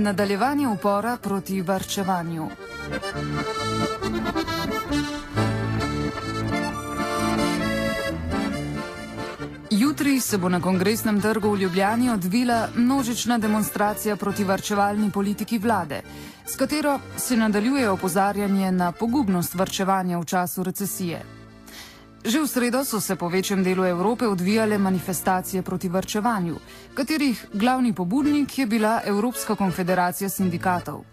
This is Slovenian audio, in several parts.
Nadaljevanje upora proti varčevanju. Jutri se bo na kongresnem trgu v Ljubljani odvila množična demonstracija proti varčevalni politiki vlade, s katero se nadaljuje opozarjanje na pogubnost varčevanja v času recesije. Že v sredo so se po večjem delu Evrope odvijale manifestacije proti vrčevanju, katerih glavni pobudnik je bila Evropska konfederacija sindikatov.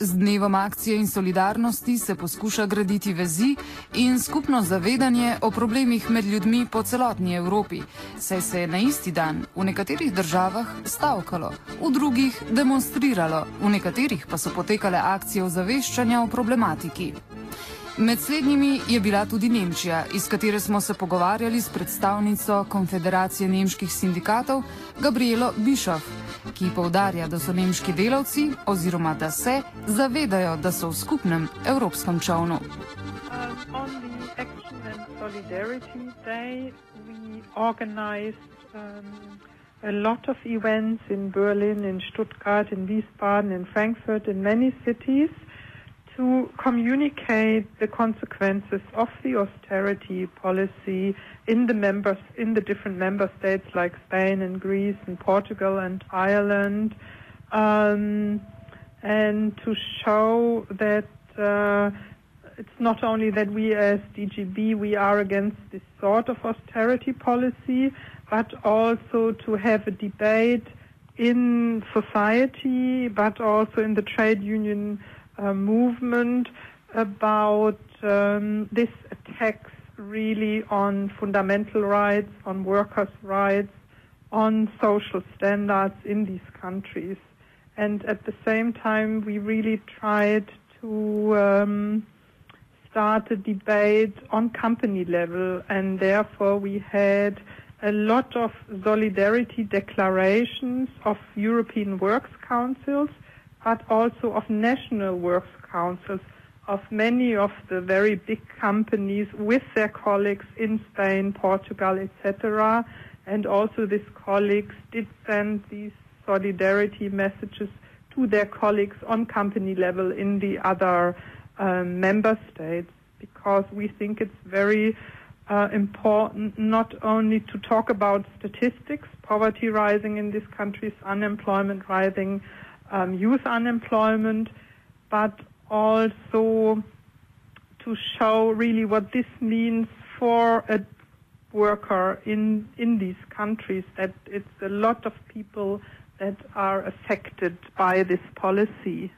Z dnevom akcije in solidarnosti se poskuša graditi vezi in skupno zavedanje o problemih med ljudmi po celotni Evropi, saj se je na isti dan v nekaterih državah stavkalo, v drugih demonstriralo, v nekaterih pa so potekale akcije ozaveščanja o problematiki. Med slednjimi je bila tudi Nemčija, iz katere smo se pogovarjali s predstavnico Konfederacije nemških sindikatov Gabrielo Bišov, ki povdarja, da so nemški delavci oziroma da se zavedajo, da so v skupnem evropskem čovnu. A lot of events in Berlin, in Stuttgart, in Wiesbaden, in Frankfurt, in many cities. To communicate the consequences of the austerity policy in the members in the different member states like Spain and Greece and Portugal and Ireland, um, and to show that uh, it's not only that we as DGB we are against this sort of austerity policy, but also to have a debate in society, but also in the trade union uh, movement about um, this attacks really on fundamental rights, on workers' rights, on social standards in these countries. And at the same time, we really tried to um, start a debate on company level, and therefore we had a lot of solidarity declarations of European Works Councils but also of national works councils of many of the very big companies with their colleagues in Spain, Portugal, etc. And also these colleagues did send these solidarity messages to their colleagues on company level in the other um, member states because we think it's very uh, important not only to talk about statistics, poverty rising in these countries, unemployment rising, um, youth unemployment, but also to show really what this means for a worker in in these countries that it's a lot of people that are affected by this policy.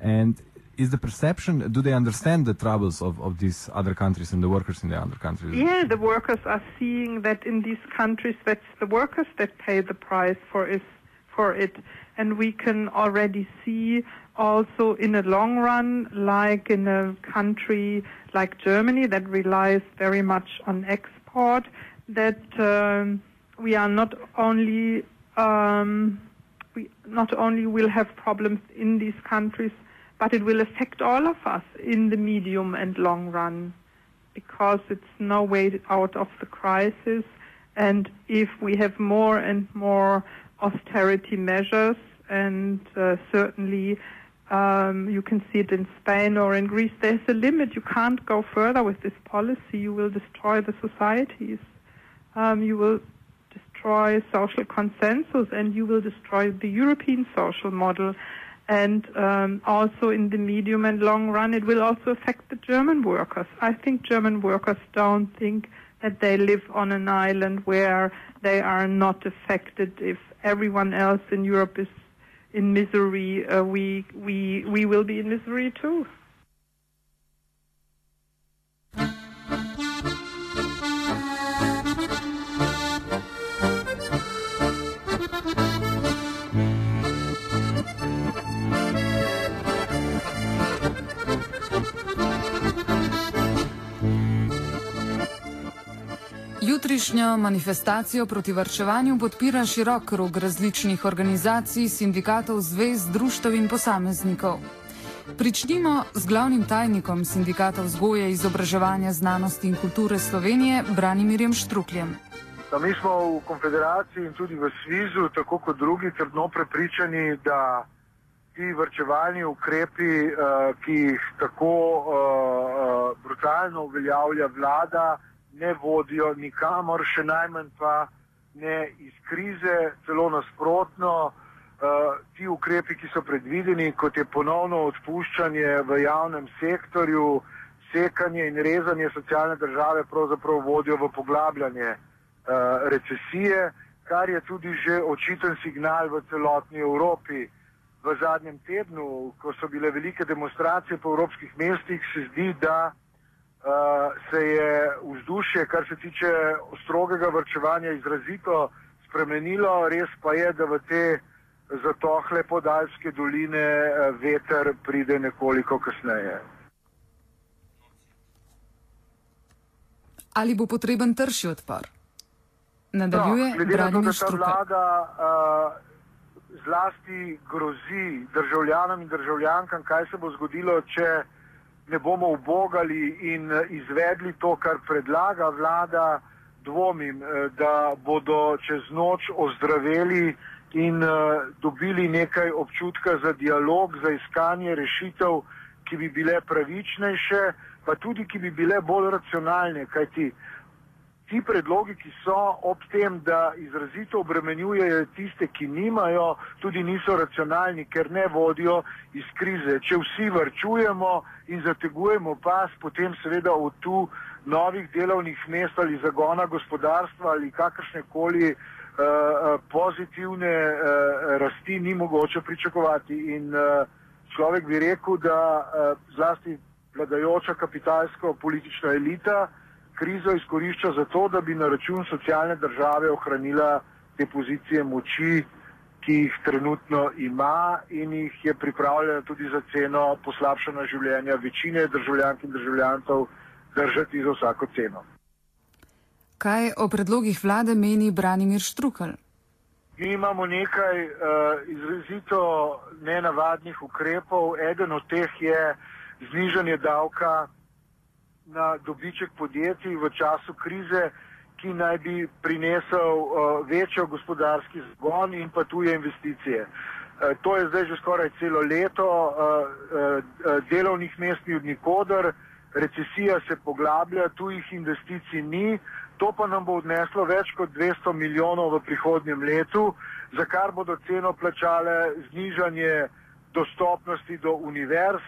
And is the perception, do they understand the troubles of, of these other countries and the workers in the other countries? Yeah, the workers are seeing that in these countries, that's the workers that pay the price for is for it. And we can already see also in a long run, like in a country like Germany that relies very much on export, that um, we are not only um, we not only will have problems in these countries, but it will affect all of us in the medium and long run, because it's no way out of the crisis. And if we have more and more austerity measures, and uh, certainly um, you can see it in Spain or in Greece. There's a limit. You can't go further with this policy. You will destroy the societies. Um, you will destroy social consensus, and you will destroy the European social model. And um, also in the medium and long run, it will also affect the German workers. I think German workers don't think that they live on an island where they are not affected if everyone else in Europe is in misery. Uh, we we we will be in misery too. Jutrišnjo manifestacijo proti varčevanju podpira širok krog različnih organizacij, sindikatov, zvez, društev in posameznikov. Pričnimo z glavnim tajnikom sindikata vzgoje, izobraževanja, znanosti in kulture Slovenije, Branimirjem Štrukljem. Da mi smo v konfederaciji in tudi v Svizu, tako kot drugi, trdno prepričani, da ti vrčevalni ukrepi, uh, ki jih tako uh, uh, brutalno uveljavlja vlada, ne vodijo nikamor, še najmanj pa ne iz krize, celo nasprotno. Uh, ti ukrepi, ki so predvideni, kot je ponovno odpuščanje v javnem sektorju, sekanje in rezanje socialne države, pravzaprav vodijo v poglabljanje uh, recesije, kar je tudi že očiten signal v celotni Evropi. V zadnjem tednu, ko so bile velike demonstracije po evropskih mestih, se zdi, da uh, se je vzdušje, kar se tiče strogega vrčevanja, izrazito spremenilo. Res pa je, da v te zatohle podaljske doline uh, veter pride nekoliko kasneje. Ali bo potreben trši odpor? Nadaljuje no, Branimir ta Štrukelj. vlada uh, zlasti grozi državljanom in državljankam, kaj se bo zgodilo, če ne bomo ubogali in eh, izvedli to, kar predlaga vlada, dvomim, eh, da bodo čez noč ozdraveli in eh, dobili nekaj občutka za dialog, za iskanje rešitev, ki bi bile pravičnejše, pa tudi ki bi bile bolj racionalne, kajti ti predlogi, ki so ob tem, da izrazito obremenjujejo tiste, ki nimajo, tudi niso racionalni, ker ne vodijo iz krize. Če vsi vrčujemo in zategujemo pas, potem seveda od tu novih delovnih mest ali zagona gospodarstva ali kakršne koli uh, pozitivne uh, rasti ni mogoče pričakovati. In uh, človek bi rekel, da uh, zlasti vladajoča kapitalsko-politična elita, krizo izkorišča za to, da bi na račun socialne države ohranila te pozicije moči, ki jih trenutno ima in jih je pripravljena tudi za ceno poslabšanja življenja večine državljank in državljanov držati za vsako ceno. Kaj o predlogih vlade meni Branimir Štrukelj? Mi imamo nekaj uh, izrazito nenavadnih ukrepov. Eden od teh je znižanje davka na dobiček podjetij v času krize, ki naj bi prinesel uh, večjo gospodarski zgon in pa tuje investicije. Uh, to je zdaj že skoraj celo leto, uh, uh, delovnih mest ni od nikoder, recesija se poglablja, tujih investicij ni, to pa nam bo odneslo več kot 200 milijonov v prihodnjem letu, za kar bodo ceno plačale znižanje dostopnosti do univerz,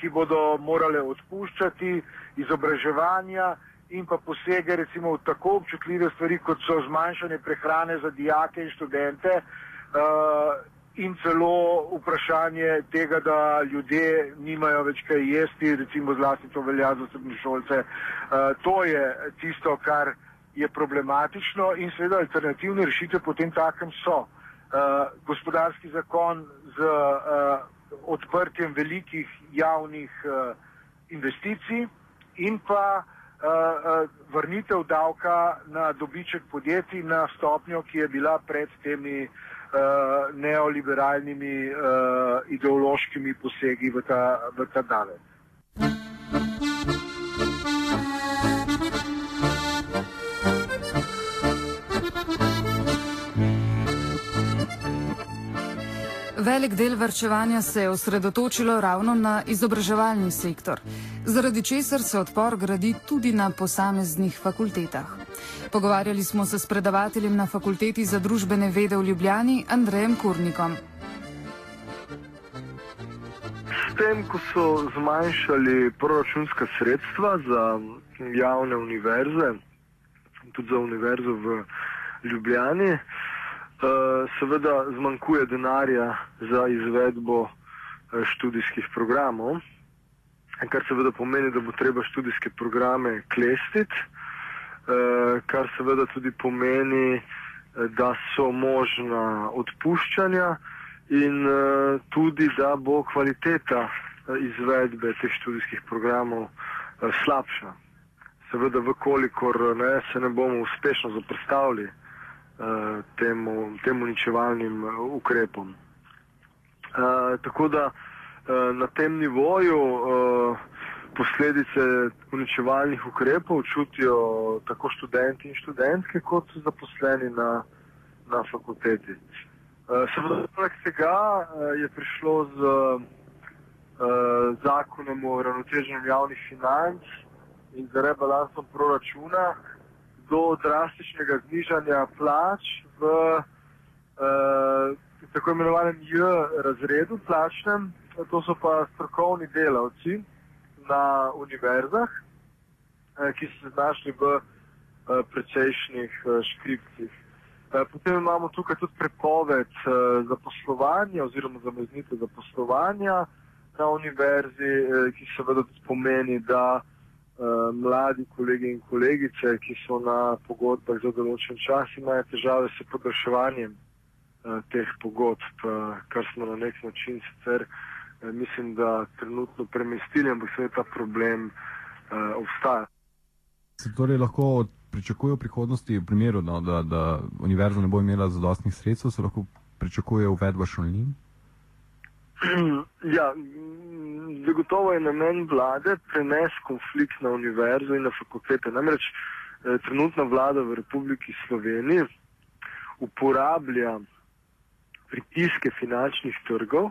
ki bodo morale odpuščati, izobraževanja in pa posege recimo v tako občutljive stvari, kot so zmanjšanje prehrane za dijake in študente uh, in celo vprašanje tega, da ljudje nimajo več kaj jesti, recimo zlasti to velja za srednješolce. Uh, to je tisto, kar je problematično in seveda alternativne rešitve potem takem so. Uh, gospodarski zakon z uh, odprtjem velikih javnih uh, investicij, in pa uh, uh, vrnitev davka na dobiček podjetij na stopnjo, ki je bila pred temi uh, neoliberalnimi uh, ideološkimi posegi v ta, v ta davek. Velik del vrčevanja se je osredotočilo ravno na izobraževalni sektor, zaradi česar se odpor gradi tudi na posameznih fakultetah. Pogovarjali smo se s predavateljem na fakulteti za družbene vede v Ljubljani, Andrejem Kurnikom. S tem, ko so zmanjšali proračunska sredstva za javne univerze, tudi za univerzo v Ljubljani, seveda zmanjkuje denarja za izvedbo eh, študijskih programov, kar seveda pomeni, da bo treba študijske programe klestiti, eh, kar seveda tudi pomeni, da so možna odpuščanja in tudi, da bo kvaliteta izvedbe teh študijskih programov slabša. Seveda, vkolikor ne, se ne bomo uspešno zaprstavili temu, tem uničevalnim uh, ukrepom. Uh, tako da na tem nivoju posledice uničevalnih ukrepov čutijo tako študenti in študentke, kot so zaposleni na, na fakulteti. Seveda, poleg tega je prišlo z zakonom o ravnoteženju javnih financ in z rebalansom proračuna, do drastičnega znižanja plač v uh, tako imenovanem J razredu plačnem, to so pa strokovni delavci na univerzah, uh, ki so se znašli v uh, precejšnjih uh, škripcih. Uh, potem imamo tukaj tudi prepoved uh, zaposlovanja oziroma zameznitev zaposlovanja na univerzi, uh, ki seveda pomeni, da Eh, mladi kolegi in kolegice, ki so na pogodbah za določen čas, imajo težave s podaljševanjem uh, teh pogodb, uh, kar smo na nek način sicer, uh, mislim, da trenutno premestili, ampak seveda ta problem uh, obstaja. Se torej lahko pričakuje v prihodnosti, v primeru, no, da, da univerza ne bo imela zadostnih sredstev, se lahko pričakuje uvedba šolnin? ja, zagotovo je namen vlade prenes konflikt na univerzo in na fakultete. Namreč eh, trenutna vlada v Republiki Sloveniji uporablja pritiske finančnih trgov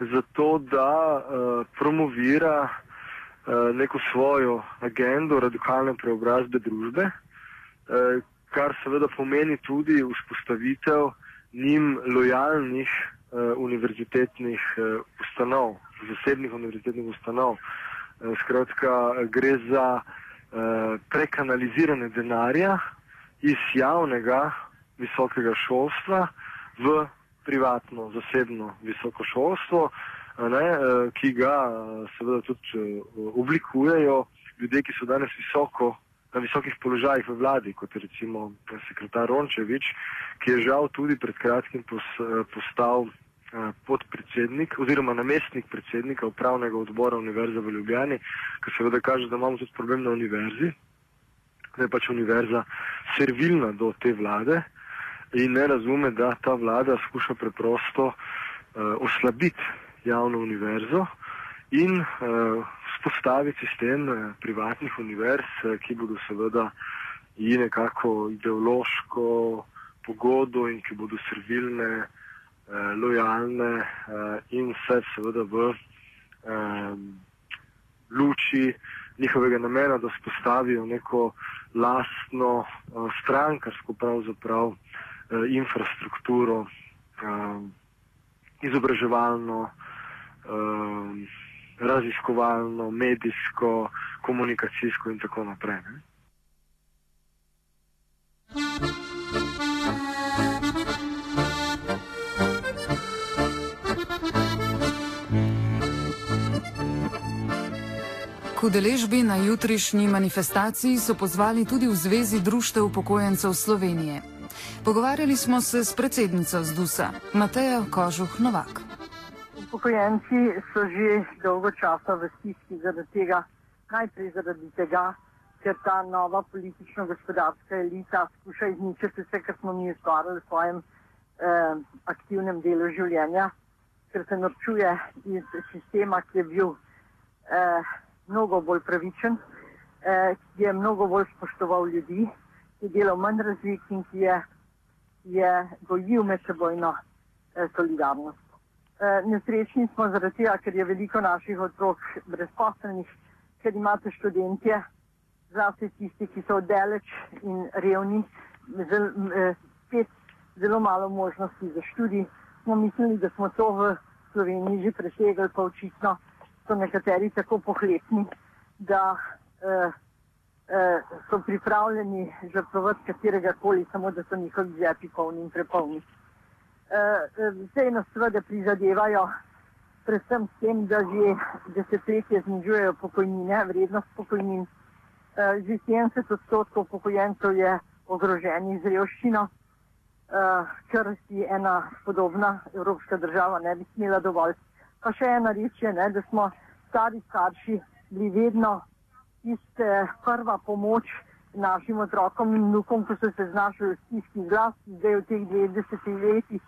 zato, da eh, promovira eh, neko svojo agendo radikalne preobrazbe družbe, eh, kar seveda pomeni tudi vzpostavitev njim lojalnih uh, univerzitetnih uh, ustanov, zasebnih univerzitetnih ustanov. Uh, skratka, gre za prekanalizirane denarja iz javnega visokega šolstva v privatno, zasebno visoko šolstvo, ne, ki ga seveda tudi oblikujejo ljudje, ki so danes visoko na visokih položajih v vladi, kot recimo sekretar Rončevič, ki je žal tudi pred kratkim pos, postal podpredsednik oziroma namestnik predsednika upravnega odbora Univerze v Ljubljani, kar seveda kaže, da imamo tudi problem na univerzi, da je pač univerza servilna do te vlade in ne razume, da ta vlada skuša preprosto uh, oslabiti javno univerzo in uh, vzpostaviti sistem uh, privatnih univerz, uh, ki bodo seveda ji nekako ideološko pogodo in ki bodo servilne eh, lojalne eh, in vse seveda v eh, luči njihovega namena, da spostavijo neko lastno eh, strankarsko pravzaprav eh, infrastrukturo, eh, izobraževalno, eh, raziskovalno, medijsko, komunikacijsko in tako naprej. Ne? udeležbi na jutrišnji manifestaciji so pozvali tudi v Zvezi društev upokojencev Slovenije. Pogovarjali smo se s predsednico ZDUS-a, Matejo Kožuh Novak. Upokojenci so že dolgo časa v stiski zaradi tega, najprej zaradi tega, ker ta nova politično-gospodarska elita skuša izničiti vse, kar smo mi ustvarjali v svojem eh, aktivnem delu življenja, ker se norčuje iz sistema, ki je bil eh, mnogo bolj pravičen, eh, ki je mnogo bolj spoštoval ljudi, ki je delal manj razlik in ki je, je gojil medsebojno eh, solidarnost. Nesrečni smo zaradi tega, ker je veliko naših otrok brezposlenih, ker imate študentje, zlasti tisti, ki so oddaleč in revni, zel, eh, zelo malo možnosti za študij. Smo mislili, da smo to v Sloveniji že presegli, pa očitno so nekateri tako pohlepni, da eh, eh, so pripravljeni žrtvovati katerega koli, samo da so njihovi žepi polni in prepolni. Vse nas seveda prizadevajo, predvsem s tem, da že desetletje znižujejo pokojnine, vrednost pokojnin. Že 70 odstotkov upokojencev je ogroženih z revščino, kar si ena podobna evropska država ne bi smela dovolj. Pa še ena reč je, ne, da smo stari starši bili vedno tiste prva pomoč našim otrokom in vnukom, ko so se znašli v stiski glas, zdaj v teh 90 letih,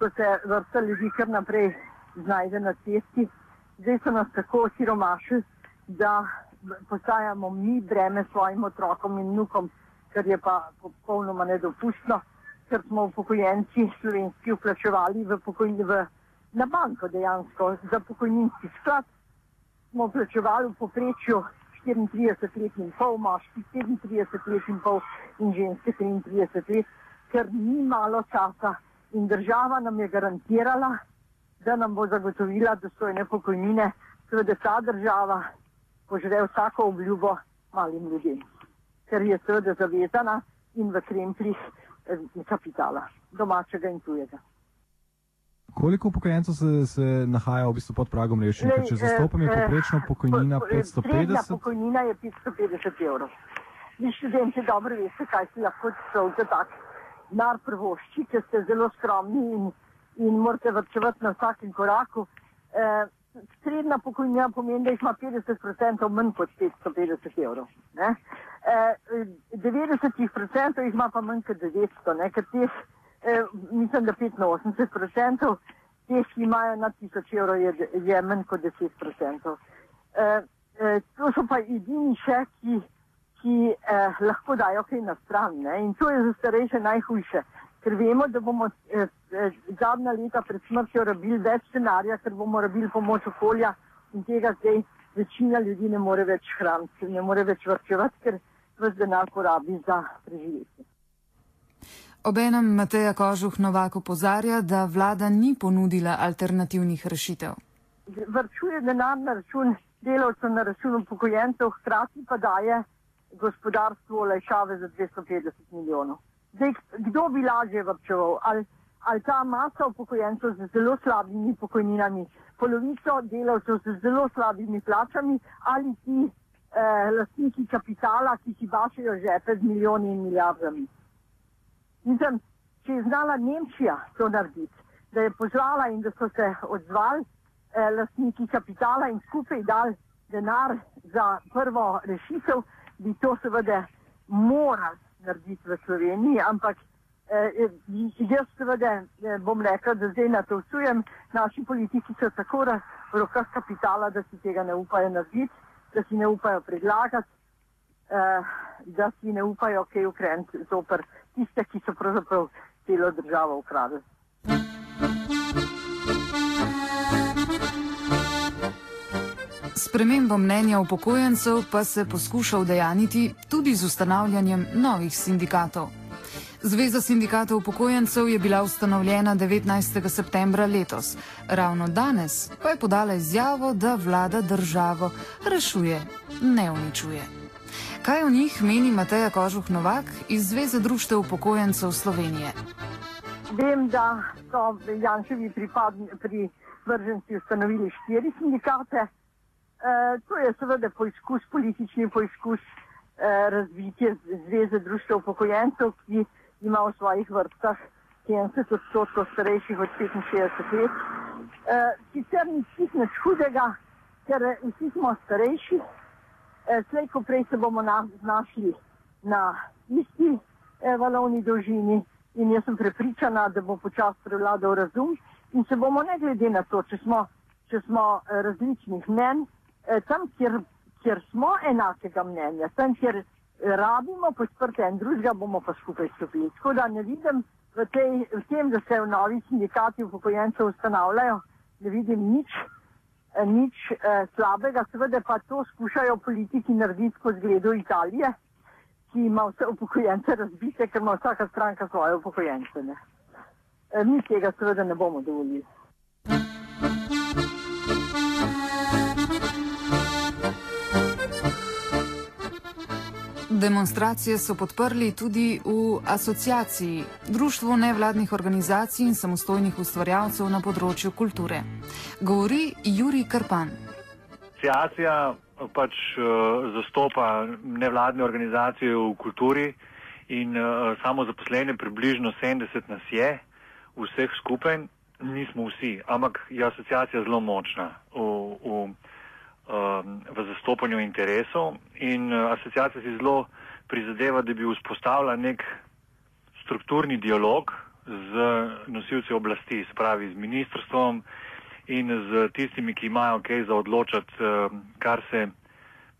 ko se vrsta ljudi kar naprej znajde na cesti. Zdaj so nas tako siromaši, da postajamo mi breme svojim otrokom in vnukom, kar je pa popolnoma nedopustno, ker smo upokojenci slovenski vplačevali v pokojni, v, na banko dejansko za pokojninski sklad. Smo vplačevali v poprečju 34 let in pol, moški 37 let in pol in ženske 33 let, ker ni malo časa in država nam je garantirala, da nam bo zagotovila dostojne pokojnine, seveda ta država požre vsako obljubo malim ljudem, ker je seveda zavezana in v kremplih kapitala, domačega in tujega. Koliko upokojencev se, se nahaja v bistvu pod pragom revščine? Če zastopam je poprečna pokojnina 550? Srednja pokojnina je 550 evrov. Vi študenti dobro veste, kaj si lahko za tak nar prvošči, ker ste zelo skromni in, in morate vrčevati na vsakem koraku. Eh, srednja pokojnina pomeni, da jih ima 50% manj kot 550 evrov. Ne? Eh, 90% jih ima pa manj kot 900, ne? ker teh Eh, mislim, da 85% teh, ki imajo nad 1000 evrov, je, je manj kot 10%. Eh, eh, to so pa edini še, ki, ki eh, lahko dajo kaj na stran. Ne? In to je za starejše najhujše, ker vemo, da bomo eh, eh, zadnja leta pred smrtjo rabili več denarja, ker bomo rabili pomoč okolja in tega zdaj večina ljudi ne more več hraniti, ne more več vrčevati, ker vse denar porabi za preživetje. Obenem Mateja Kožuh Novak opozarja, da vlada ni ponudila alternativnih rešitev. Vrčuje denar na račun delavcev, na račun upokojencev, hkrati pa daje gospodarstvu olajšave za 250 milijonov. Zdaj, kdo bi lažje vrčeval? Ali, ali ta masa upokojencev z zelo slabimi pokojninami, polovico delavcev z zelo slabimi plačami ali ti eh, lastniki kapitala, ki si bašajo žepe z milijoni in milijardami. Mislim, če je znala Nemčija to narediti, da je pozvala in da so se odzvali eh, lastniki kapitala in skupaj dali denar za prvo rešitev, bi to seveda morali narediti v Sloveniji, ampak eh, jaz seveda eh, bom rekel, da zdaj na to vsujem, naši politiki so tako v rokah kapitala, da si tega ne upajo narediti, da si ne upajo predlagati, eh, da si ne upajo kaj ukrenuti zoper tiste, ki so pravzaprav celo državo ukradli. Spremembo mnenja upokojencev pa se poskuša udejaniti tudi z ustanavljanjem novih sindikatov. Zveza sindikatov upokojencev je bila ustanovljena 19. septembra letos. Ravno danes pa je podala izjavo, da vlada državo rešuje, ne uničuje. Kaj o njih meni Mateja Kožuh Novak iz Zveze društev upokojencev Slovenije? Vem, da so Janševi privrženci ustanovili štiri sindikate. E, to je seveda poizkus, politični poizkus e, razvitja Zveze društev upokojencev, ki ima v svojih vrstah 70 odstotkov starejših od 65 let. E, sicer ni nič hudega, ker vsi smo starejši. Slej, ko prej se bomo na, znašli na isti valovni dolžini in jaz sem prepričana, da bo počasi prevladal razum in se bomo ne glede na to, če smo, če smo različnih mnen, tam, kjer, kjer smo enakega mnenja, tam, kjer rabimo podprte en drugega, bomo pa skupaj stopili. Tako da ne vidim v, tej, v tem, da se v novi sindikati upokojencev ustanavljajo, ne vidim nič, eh, nič eh, slabega. Seveda pa to skušajo politiki narediti po zgledu Italije, ki ima vse upokojence razbite, ker ima vsaka stranka svoje upokojence. Ne. Eh, mi tega seveda ne bomo dovolili. Demonstracije so podprli tudi v asociaciji, društvu nevladnih organizacij in samostojnih ustvarjalcev na področju kulture. Govori Juri Krpan. Asociacija pač uh, zastopa nevladne organizacije v kulturi in uh, samo zaposlene približno 70 nas je, vseh skupaj, nismo vsi, ampak je asociacija zelo močna v, v v zastopanju interesov in asociacija si zelo prizadeva, da bi vzpostavila nek strukturni dialog z nosilci oblasti, spravi z ministrstvom in z tistimi, ki imajo kaj za odločati, kar se,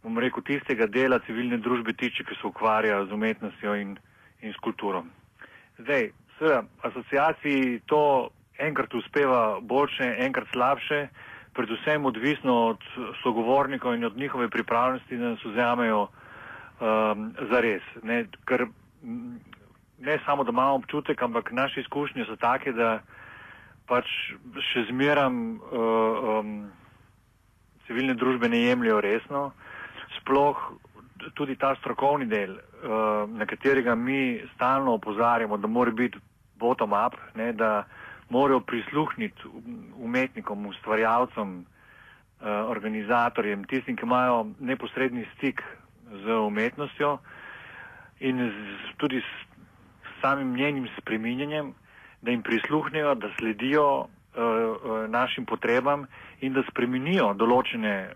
bom rekel, tistega dela civilne družbe tiče, ki se ukvarja z umetnostjo in, in s kulturo. Zdaj, seveda, asociaciji to enkrat uspeva boljše, enkrat slabše predvsem odvisno od sogovornikov in od njihove pripravljenosti, da nas vzamejo um, za res. Ne, ker ne samo, da imamo občutek, ampak naše izkušnje so take, da pač še zmeram uh, um, civilne družbe ne jemljajo resno. Sploh tudi ta strokovni del, uh, na katerega mi stalno opozarjamo, da mora biti bottom-up, da morajo prisluhniti umetnikom, ustvarjalcem, eh, organizatorjem, tistim, ki imajo neposredni stik z umetnostjo in z, tudi s samim njenim spreminjanjem, da jim prisluhnejo, da sledijo uh, uh, našim potrebam in da spremenijo določene,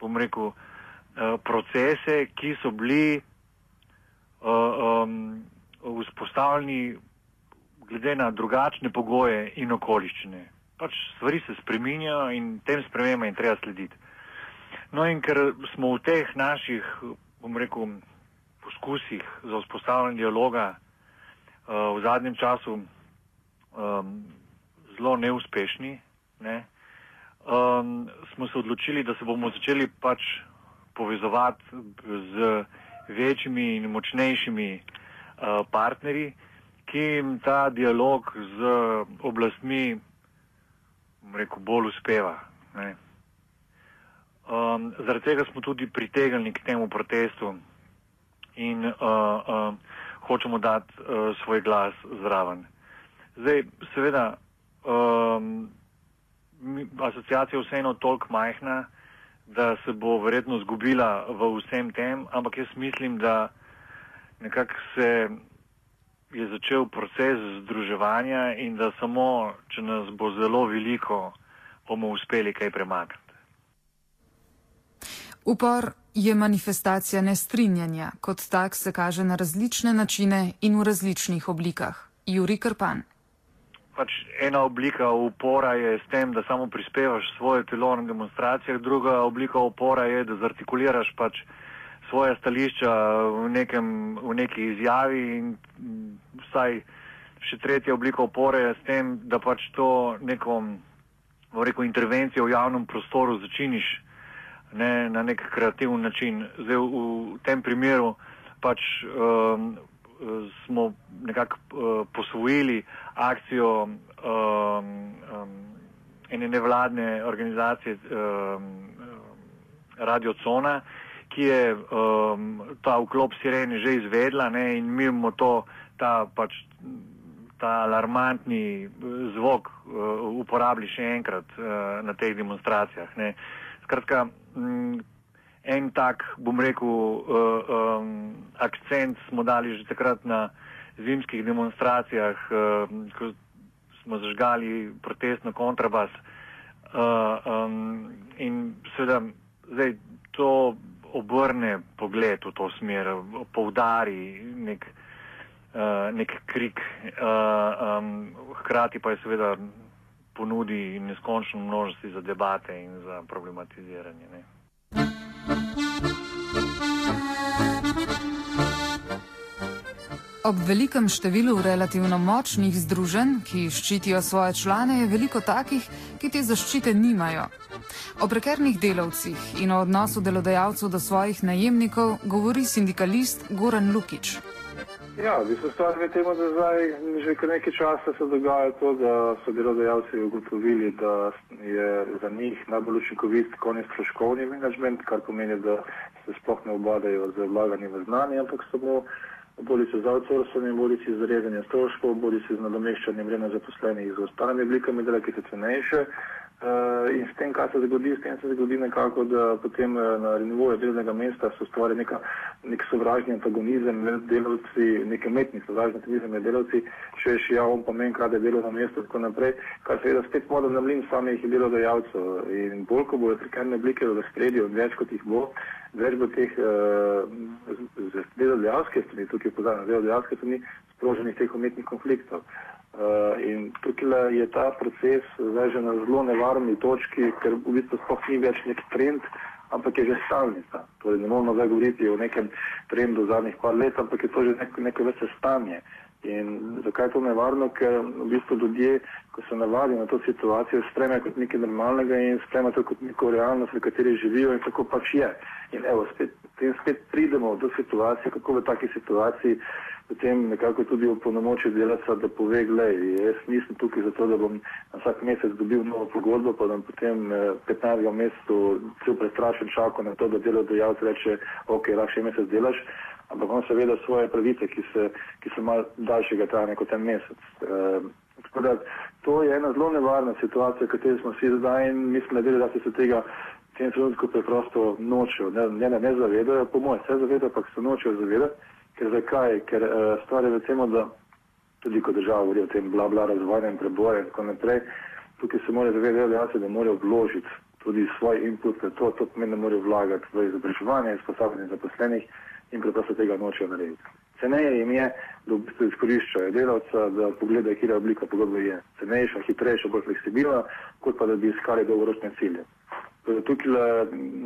bom rekel, procese, ki so bili uh, um, vzpostavljeni glede na drugačne pogoje in okoliščine. Pač stvari se spreminjajo in tem spremembam je treba slediti. No in ker smo v teh naših, bom rekel, poskusih za vzpostavljanje dialoga uh, v zadnjem času um, zelo neuspešni, ne, um, smo se odločili, da se bomo začeli pač povezovati z večjimi in močnejšimi uh, partnerji, ki jim ta dialog z oblastmi rekel, bolj uspeva. Um, zaradi tega smo tudi pritegnili k temu protestu in uh, uh, hočemo dati uh, svoj glas zraven. Zdaj, seveda, um, asociacija je vseeno toliko majhna, da se bo verjetno zgubila v vsem tem, ampak jaz mislim, da nekako se je začel proces združevanja in da samo, če nas bo zelo veliko, bomo uspeli kaj premakniti. Upor je manifestacija nestrinjanja, kot tak se kaže na različne načine in v različnih oblikah. Juri Krpan. Pač ena oblika upora je s tem, da samo prispevaš svoje telo na demonstracijah, druga oblika upora je, da zartikuliraš pač svoje stališča v, nekem, v neki izjavi in vsaj še tretja oblika opore je s tem, da pač to neko rekel, intervencijo v javnem prostoru začiniš ne, na nek kreativen način. Zdaj v, v tem primeru pač um, smo nekako uh, posvojili akcijo um, um, ene nevladne organizacije um, Radio Cona, ki je um, ta vklop sirene že izvedla ne, in mi imamo to, ta, pač, ta alarmantni zvok uh, uporabili še enkrat uh, na teh demonstracijah. Ne. Skratka, m, en tak, bom rekel, uh, um, akcent smo dali že takrat na zimskih demonstracijah, uh, ko smo zažgali protestno kontrabas. Uh, um, in seveda, zdaj to obrne pogled v to smer, poudari nek, uh, nek krik, uh, um, hkrati pa je seveda ponudi neskončno množstvo za debate in za problematiziranje. Ne. Ob velikem številu relativno močnih združenj, ki ščitijo svoje člane, je veliko takih, ki te zaščite nimajo. O prekernih delavcih in o odnosu delodajalcev do svojih najemnikov govori sindikalist Goran Lukič. Ja, v bistvu stvar je temu, da zdaj že kar nekaj časa se dogaja to, da so delodajalci ugotovili, da je za njih najbolj učinkovit konec stroškovni menedžment, kar pomeni, da se sploh ne obadajo z vlaganjem v znanje, ampak samo bodi se z outsourcanjem, bodi se z rezanjem stroškov, bodi se z nadomeščanjem vremena zaposlenih z ostalimi oblikami dela, ki so cenejše. Uh, in s tem, kaj se zgodi, s tem se zgodi nekako, da potem uh, na nivoju delovnega mesta se ustvari neka, nek sovražni antagonizem med delavci, nek umetni sovražni antagonizem med delavci, še ja, on pomen, kaj je delo na mestu in tako naprej, kar seveda spet voda na mlin samih delodajalcev. In bolj, ko bodo prekerne oblike v spredju, več kot jih bo, več bo teh uh, delodajalske strani, tukaj pozorno, delodajalske strani, sproženih teh umetnih konfliktov. Uh, in tukaj je ta proces zdaj že na zelo nevarni točki, ker v bistvu sploh ni več nek trend, ampak je že stalnica. Torej, ne moramo zdaj govoriti o nekem trendu zadnjih par let, ampak je to že neko, neko vrste stanje. In zakaj je to nevarno? Ker v bistvu ljudje, ko se navadijo na to situacijo, spremljajo kot nekaj normalnega in spremljajo to kot neko realnost, v kateri živijo in tako pač je. In evo, spet, spet pridemo do situacije, kako v taki situaciji potem nekako tudi opolnomoči delavca, da pove, gledaj, jaz nisem tukaj zato, da bom vsak mesec dobil novo pogodbo, pa da potem 15. Eh, mesecu cel prestrašen čakal na to, da delodajalec reče, ok, lahko še mesec delaš, ampak on seveda svoje pravice, ki, se, ki so mal daljšega trajanja kot en mesec. E, tako da to je ena zelo nevarna situacija, v kateri smo vsi zdaj in mislim, da se tega v tem trenutku preprosto nočejo, ne, ne, ne zavedajo, po mojem se zavedajo, ampak se nočejo zavedati. Ker zakaj? Ker uh, stvar je v tem, da tudi ko država govori o tem bla bla razvoju in preboju in tako naprej, tukaj se morajo zavedati, da morajo vložiti tudi svoj input, da to, to pomeni, da morajo vlagati v izobraževanje, izposobljanje zaposlenih in preprosto tega nočejo narediti. Ceneje jim je, da v bistvu izkoriščajo delavca, da pogledajo, kje oblika pogodbe je cenejša, hitrejša, bolj fleksibilna, kot pa da bi iskali dolgoročne cilje. Tukaj,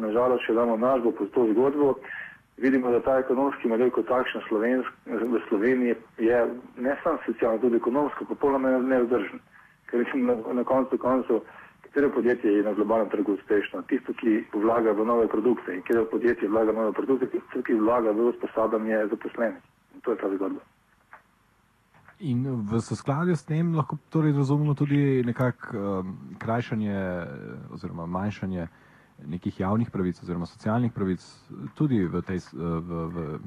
nažalost, še damo nažbo po to zgodbo, vidimo, da ta ekonomski model kot takšen v Sloveniji je ne samo socialno, tudi ekonomsko popolnoma nevzdržen. Ker na, na koncu koncev, katero podjetje je na globalnem trgu uspešno? Tisto, ki vlaga v nove produkte in katero podjetje vlaga v nove produkte, tisto, ki vlaga v usposabljanje zaposlenih. In to je ta zgodba. In v skladju s tem lahko torej razumemo tudi nekako um, krajšanje oziroma manjšanje uh, nekih javnih pravic oziroma socialnih pravic tudi v tej v, v,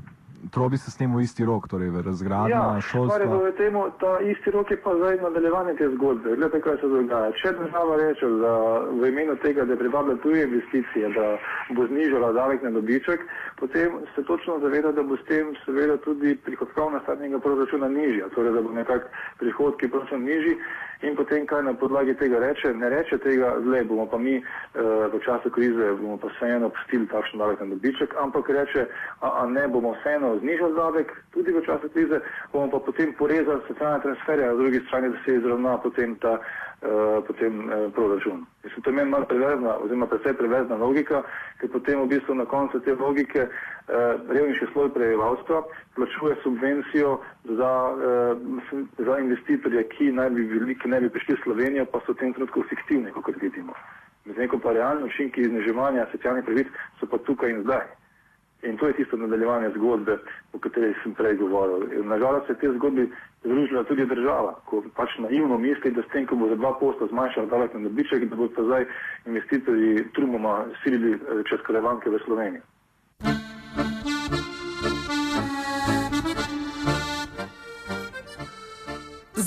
trobi se s tem v isti rok, torej v razgradnja ja, šolstva. Ja, temu, ta isti rok je pa zdaj nadaljevanje te zgodbe. Glede, kaj se dogaja. Če država reče, da v imenu tega, da privabila tuje investicije, da bo znižala davek na dobiček, potem se točno zaveda, da bo s tem seveda tudi prihodkovna stanja proračuna nižja, torej da bo nekak prihodki proračun nižji in potem kaj na podlagi tega reče, ne reče tega, zdaj bomo pa mi uh, v času krize bomo pa vseeno pustili takšen davek na dobiček, ampak reče, a, a ne bomo vseeno znižali davek tudi v času krize, bomo pa potem porezali socialne transferje, na drugi strani, da se izravna potem ta uh, potem, uh, proračun. Mislim, to je meni malo prevezna, oziroma predvsej prevezna logika, ker potem v bistvu na koncu te logike uh, revnejši sloj prebivalstva plačuje subvencijo za, uh, za investitorje, ki naj bi, bili, ki naj bi prišli v Slovenijo, pa so v tem trenutku fiktivni, kot vidimo. Medtem ko pa realni učinki izneževanja socialnih pravic so pa tukaj in zdaj. In to je tisto nadaljevanje zgodbe, o kateri sem prej govoril. Nažalost se je te zgodbi združila tudi država, ko pač naivno misli, da s tem, ko bo za dva posta zmanjšala davek na dobiček, da bo pa zdaj investitorji trumoma silili eh, čez karavanke v Slovenijo.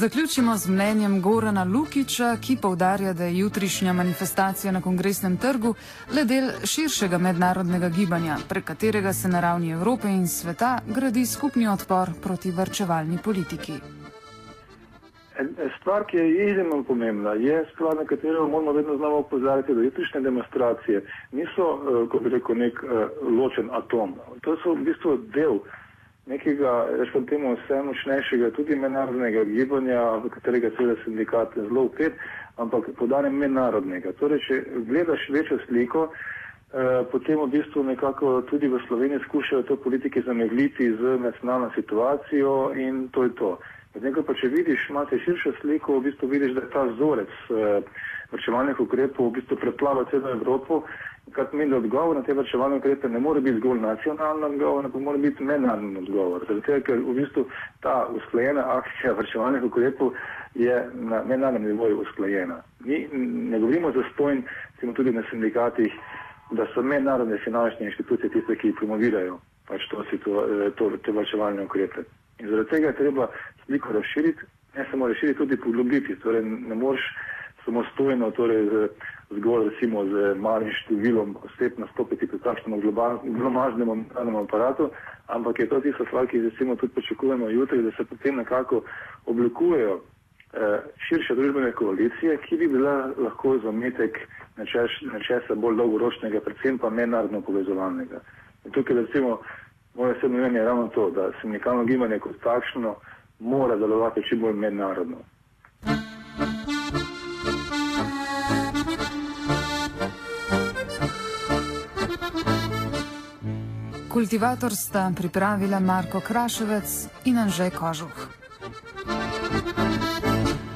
Zaključimo z mnenjem Gorana Lukiča, ki povdarja, da je jutrišnja manifestacija na kongresnem trgu le del širšega mednarodnega gibanja, prek katerega se na ravni Evrope in sveta gradi skupni odpor proti vrčevalni politiki. Stvar, ki je izjemno pomembna, je stvar, na katero moramo vedno znova opozarjati, da jutrišnje demonstracije niso, eh, kot bi rekel, nek eh, ločen atom. To so v bistvu del nekega, rečem temu, vse močnejšega, tudi mednarodnega gibanja, v katerega seveda sindikat zelo upet, ampak podarjam mednarodnega. Torej, če gledaš večjo sliko, Eh, potem v bistvu nekako tudi v Sloveniji skušajo to politiki zamegliti z nacionalno situacijo in to je to. Nekaj pa če vidiš, imate širšo sliko, v bistvu vidiš, da je ta vzorec eh, vrčevalnih ukrepov v bistvu preplava celo Evropo, kar pomeni, da odgovor na te vrčevalne ukrepe ne more biti zgolj nacionalni odgovor, ampak mora biti mednarodni odgovor. Zato, ker v bistvu ta usklajena akcija vrčevalnih ukrepov je na mednarodnem nivoju usklajena. Mi ne govorimo za stojn, smo tudi na sindikatih, da so mednarodne finančne inštitucije tiste, ki promovirajo pač to, to, to, te vrčevalne ukrepe. In zaradi tega je treba sliko razširiti, ne samo razširiti, tudi poglobiti. Torej, ne moreš samostojno, torej z, zgolj recimo z malim številom oseb nastopiti pri takšnem glomažnem aparatu, ampak je to tista stvar, ki recimo tudi pričakujemo jutri, da se potem nekako oblikujejo eh, širše družbene koalicije, ki bi bila lahko zametek nečesa bolj dolgoročnega, predvsem pa mednarodno povezovalnega. In tukaj recimo moje osebno mnenje je ravno to, da sindikalno gibanje kot takšno mora delovati čim bolj mednarodno. Kultivator sta pripravila Marko Kraševec in Anžej Kožuh.